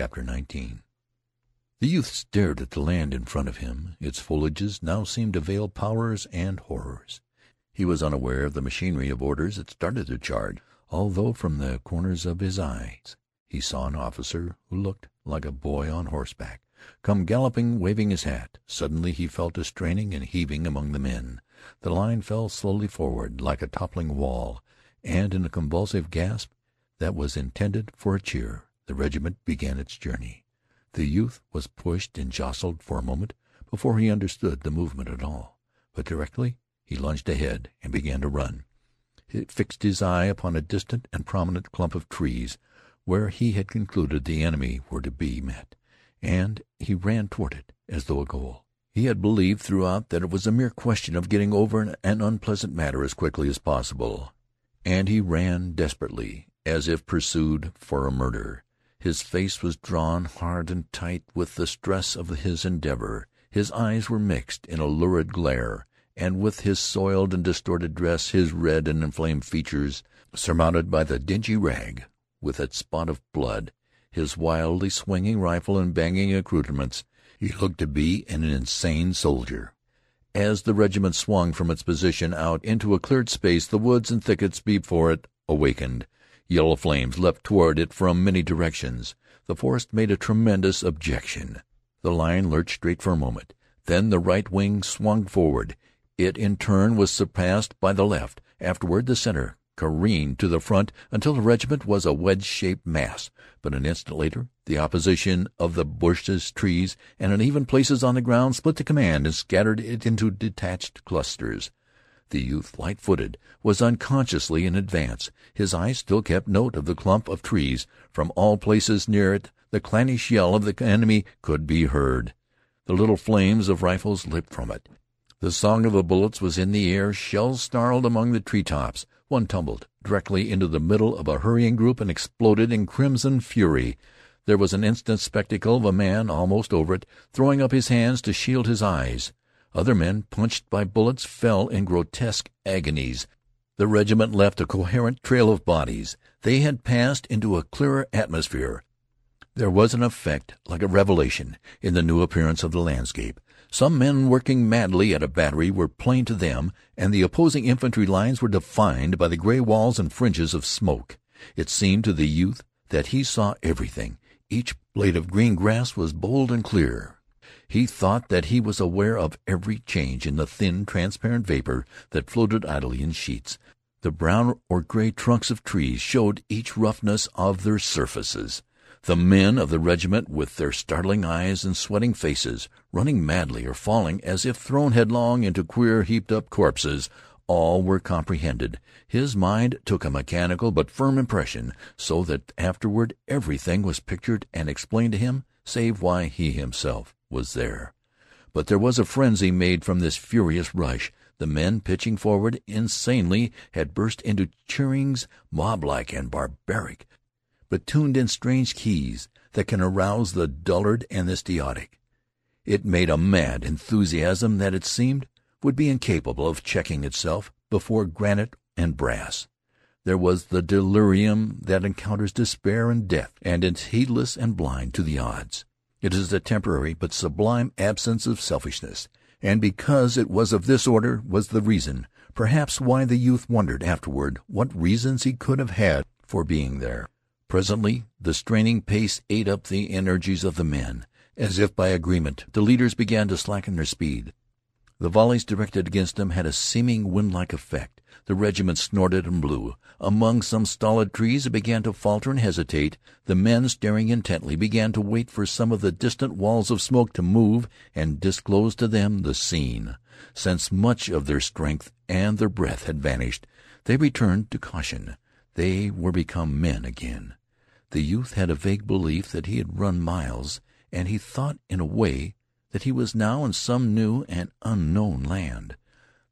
CHAPTER XIX The youth stared at the land in front of him. Its foliage now seemed to veil powers and horrors. He was unaware of the machinery of orders that started the charge, although from the corners of his eyes he saw an officer, who looked like a boy on horseback, come galloping, waving his hat. Suddenly he felt a straining and heaving among the men. The line fell slowly forward like a toppling wall, and in a convulsive gasp that was intended for a cheer the regiment began its journey. The youth was pushed and jostled for a moment before he understood the movement at all, but directly he lunged ahead and began to run. He fixed his eye upon a distant and prominent clump of trees where he had concluded the enemy were to be met, and he ran toward it as though a goal. He had believed throughout that it was a mere question of getting over an unpleasant matter as quickly as possible, and he ran desperately, as if pursued for a murder. His face was drawn hard and tight with the stress of his endeavor. His eyes were mixed in a lurid glare, and with his soiled and distorted dress, his red and inflamed features surmounted by the dingy rag with its spot of blood, his wildly swinging rifle and banging accouterments, he looked to be an insane soldier. As the regiment swung from its position out into a cleared space the woods and thickets before it awakened. Yellow flames leaped toward it from many directions. The forest made a tremendous objection. The line lurched straight for a moment. Then the right wing swung forward. It in turn was surpassed by the left. Afterward the center careened to the front until the regiment was a wedge shaped mass. But an instant later the opposition of the bushes, trees, and uneven places on the ground split the command and scattered it into detached clusters. The youth, light footed, was unconsciously in advance. His eyes still kept note of the clump of trees. From all places near it the clannish yell of the enemy could be heard. The little flames of rifles leaped from it. The song of the bullets was in the air. Shells snarled among the tree tops. One tumbled directly into the middle of a hurrying group and exploded in crimson fury. There was an instant spectacle of a man, almost over it, throwing up his hands to shield his eyes. Other men, punched by bullets, fell in grotesque agonies. The regiment left a coherent trail of bodies. They had passed into a clearer atmosphere. There was an effect like a revelation in the new appearance of the landscape. Some men working madly at a battery were plain to them, and the opposing infantry lines were defined by the gray walls and fringes of smoke. It seemed to the youth that he saw everything. Each blade of green grass was bold and clear. He thought that he was aware of every change in the thin, transparent vapor that floated idly in sheets. The brown or gray trunks of trees showed each roughness of their surfaces. The men of the regiment, with their starting eyes and sweating faces, running madly or falling as if thrown headlong into queer heaped up corpses, all were comprehended. His mind took a mechanical but firm impression, so that afterward everything was pictured and explained to him, save why he himself was there. But there was a frenzy made from this furious rush. The men, pitching forward insanely, had burst into cheerings moblike and barbaric, but tuned in strange keys that can arouse the dullard and the stoic. It made a mad enthusiasm that, it seemed, would be incapable of checking itself before granite and brass. There was the delirium that encounters despair and death, and is heedless and blind to the odds. It is a temporary but sublime absence of selfishness, and because it was of this order was the reason, perhaps, why the youth wondered afterward what reasons he could have had for being there. Presently the straining pace ate up the energies of the men. As if by agreement, the leaders began to slacken their speed. The volleys directed against them had a seeming wind-like effect. The regiment snorted and blew. Among some stolid trees it began to falter and hesitate. The men, staring intently, began to wait for some of the distant walls of smoke to move and disclose to them the scene. Since much of their strength and their breath had vanished, they returned to caution. They were become men again. The youth had a vague belief that he had run miles, and he thought in a way that he was now in some new and unknown land.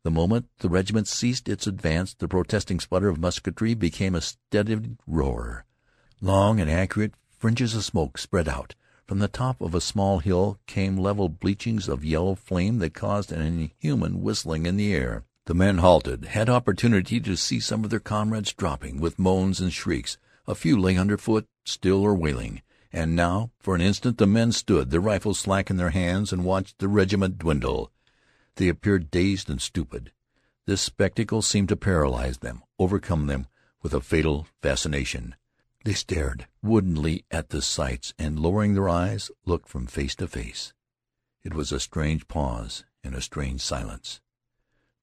The moment the regiment ceased its advance the protesting sputter of musketry became a steadied roar. Long and accurate fringes of smoke spread out. From the top of a small hill came level bleachings of yellow flame that caused an inhuman whistling in the air. The men halted, had opportunity to see some of their comrades dropping with moans and shrieks. A few lay underfoot, still or wailing. And now, for an instant, the men stood, their rifles slack in their hands, and watched the regiment dwindle. They appeared dazed and stupid. This spectacle seemed to paralyze them, overcome them with a fatal fascination. They stared woodenly at the sights, and, lowering their eyes, looked from face to face. It was a strange pause and a strange silence.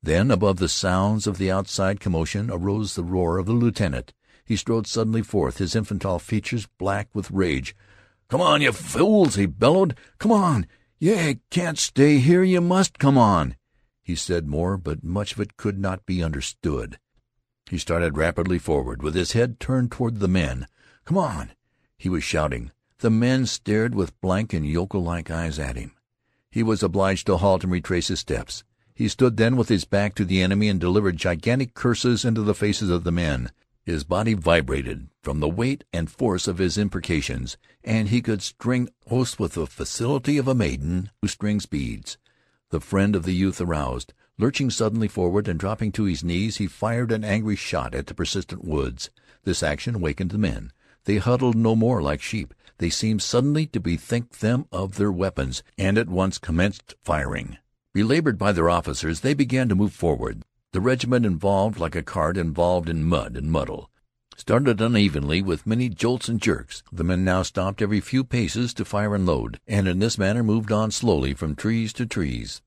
Then, above the sounds of the outside commotion, arose the roar of the lieutenant. He strode suddenly forth, his infantile features black with rage. "Come on, you fools!" he bellowed. "Come on! You can't stay here. You must come on!" He said more, but much of it could not be understood. He started rapidly forward, with his head turned toward the men. "Come on!" he was shouting. The men stared with blank and yokel like eyes at him. He was obliged to halt and retrace his steps. He stood then with his back to the enemy and delivered gigantic curses into the faces of the men. His body vibrated from the weight and force of his imprecations, and he could string oaths with the facility of a maiden who strings beads. The friend of the youth aroused. Lurching suddenly forward and dropping to his knees, he fired an angry shot at the persistent woods. This action awakened the men. They huddled no more like sheep. They seemed suddenly to bethink them of their weapons, and at once commenced firing. Belabored by their officers, they began to move forward. The regiment, involved like a cart involved in mud and muddle, started unevenly with many jolts and jerks. The men now stopped every few paces to fire and load, and in this manner moved on slowly from trees to trees.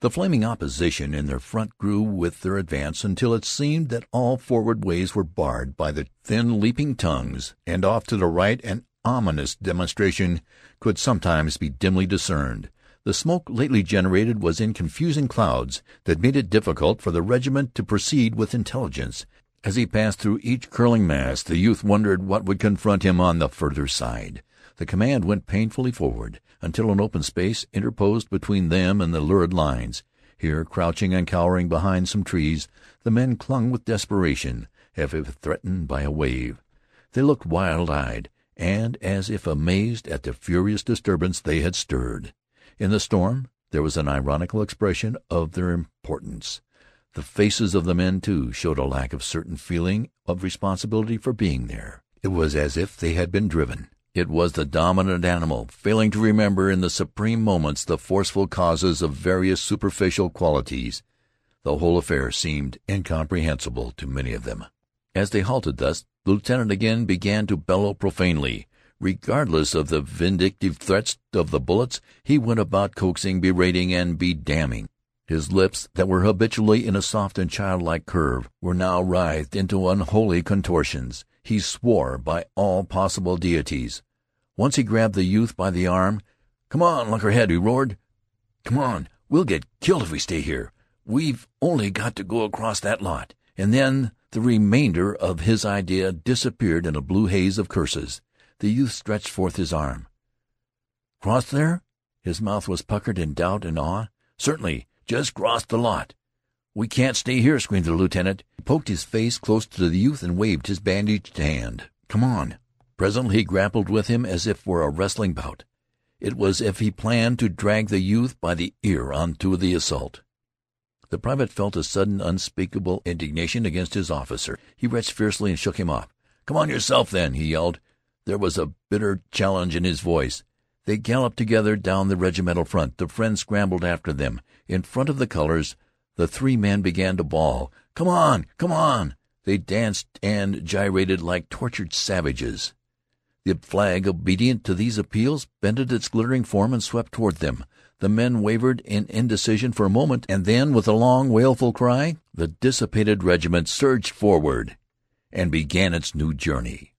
The flaming opposition in their front grew with their advance until it seemed that all forward ways were barred by the thin leaping tongues, and off to the right an ominous demonstration could sometimes be dimly discerned. The smoke lately generated was in confusing clouds that made it difficult for the regiment to proceed with intelligence. As he passed through each curling mass, the youth wondered what would confront him on the further side. The command went painfully forward until an open space interposed between them and the lurid lines. Here, crouching and cowering behind some trees, the men clung with desperation, as if threatened by a wave. They looked wild-eyed, and as if amazed at the furious disturbance they had stirred. In the storm there was an ironical expression of their importance. The faces of the men, too, showed a lack of certain feeling of responsibility for being there. It was as if they had been driven. It was the dominant animal, failing to remember in the supreme moments the forceful causes of various superficial qualities. The whole affair seemed incomprehensible to many of them. As they halted thus, the lieutenant again began to bellow profanely. Regardless of the vindictive threats of the bullets, he went about coaxing, berating, and bedamning. His lips, that were habitually in a soft and childlike curve, were now writhed into unholy contortions. He swore by all possible deities. Once he grabbed the youth by the arm. "Come on, Luckerhead!" he roared. "Come on! We'll get killed if we stay here. We've only got to go across that lot." And then the remainder of his idea disappeared in a blue haze of curses. The youth stretched forth his arm. "Cross there?" His mouth was puckered in doubt and awe. "Certainly. Just crossed the lot." "We can't stay here," screamed the lieutenant. He poked his face close to the youth and waved his bandaged hand. "Come on." Presently he grappled with him as if for a wrestling bout. It was as if he planned to drag the youth by the ear on to the assault. The private felt a sudden unspeakable indignation against his officer. He wrenched fiercely and shook him off. "Come on yourself, then," he yelled. There was a bitter challenge in his voice. They galloped together down the regimental front. The friends scrambled after them. In front of the colors the three men began to bawl. "Come on! Come on!" They danced and gyrated like tortured savages. The flag, obedient to these appeals, bended its glittering form and swept toward them. The men wavered in indecision for a moment, and then, with a long, wailful cry, the dissipated regiment surged forward and began its new journey.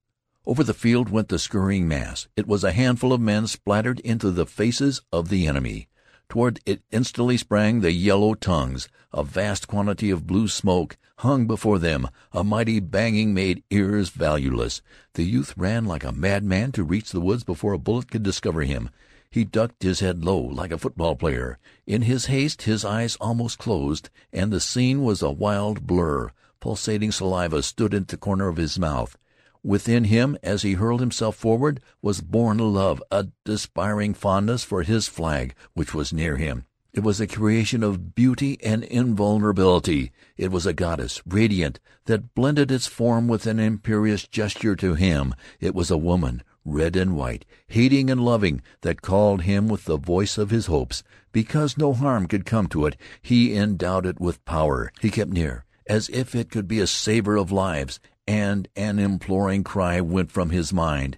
Over the field went the scurrying mass. It was a handful of men splattered into the faces of the enemy. Toward it instantly sprang the yellow tongues. A vast quantity of blue smoke hung before them. A mighty banging made ears valueless. The youth ran like a madman to reach the woods before a bullet could discover him. He ducked his head low, like a football player. In his haste his eyes almost closed, and the scene was a wild blur. Pulsating saliva stood at the corner of his mouth. Within him, as he hurled himself forward, was born a love, a despairing fondness for his flag, which was near him. It was a creation of beauty and invulnerability. It was a goddess, radiant, that blended its form with an imperious gesture to him. It was a woman, red and white, hating and loving, that called him with the voice of his hopes. Because no harm could come to it, he endowed it with power. He kept near, as if it could be a saver of lives, and an imploring cry went from his mind.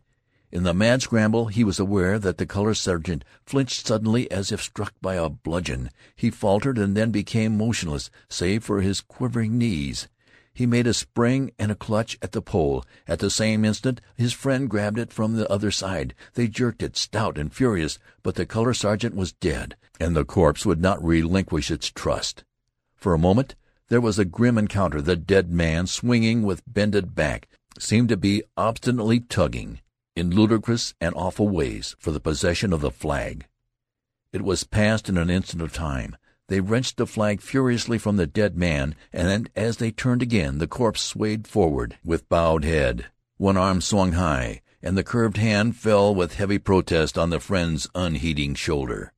In the mad scramble he was aware that the color sergeant flinched suddenly as if struck by a bludgeon. He faltered and then became motionless, save for his quivering knees. He made a spring and a clutch at the pole. At the same instant his friend grabbed it from the other side. They jerked it, stout and furious, but the color sergeant was dead, and the corpse would not relinquish its trust. For a moment there was a grim encounter. The dead man, swinging with bended back, seemed to be obstinately tugging in ludicrous and awful ways for the possession of the flag. It was passed in an instant of time. They wrenched the flag furiously from the dead man, and as they turned again the corpse swayed forward with bowed head. One arm swung high, and the curved hand fell with heavy protest on the friend's unheeding shoulder.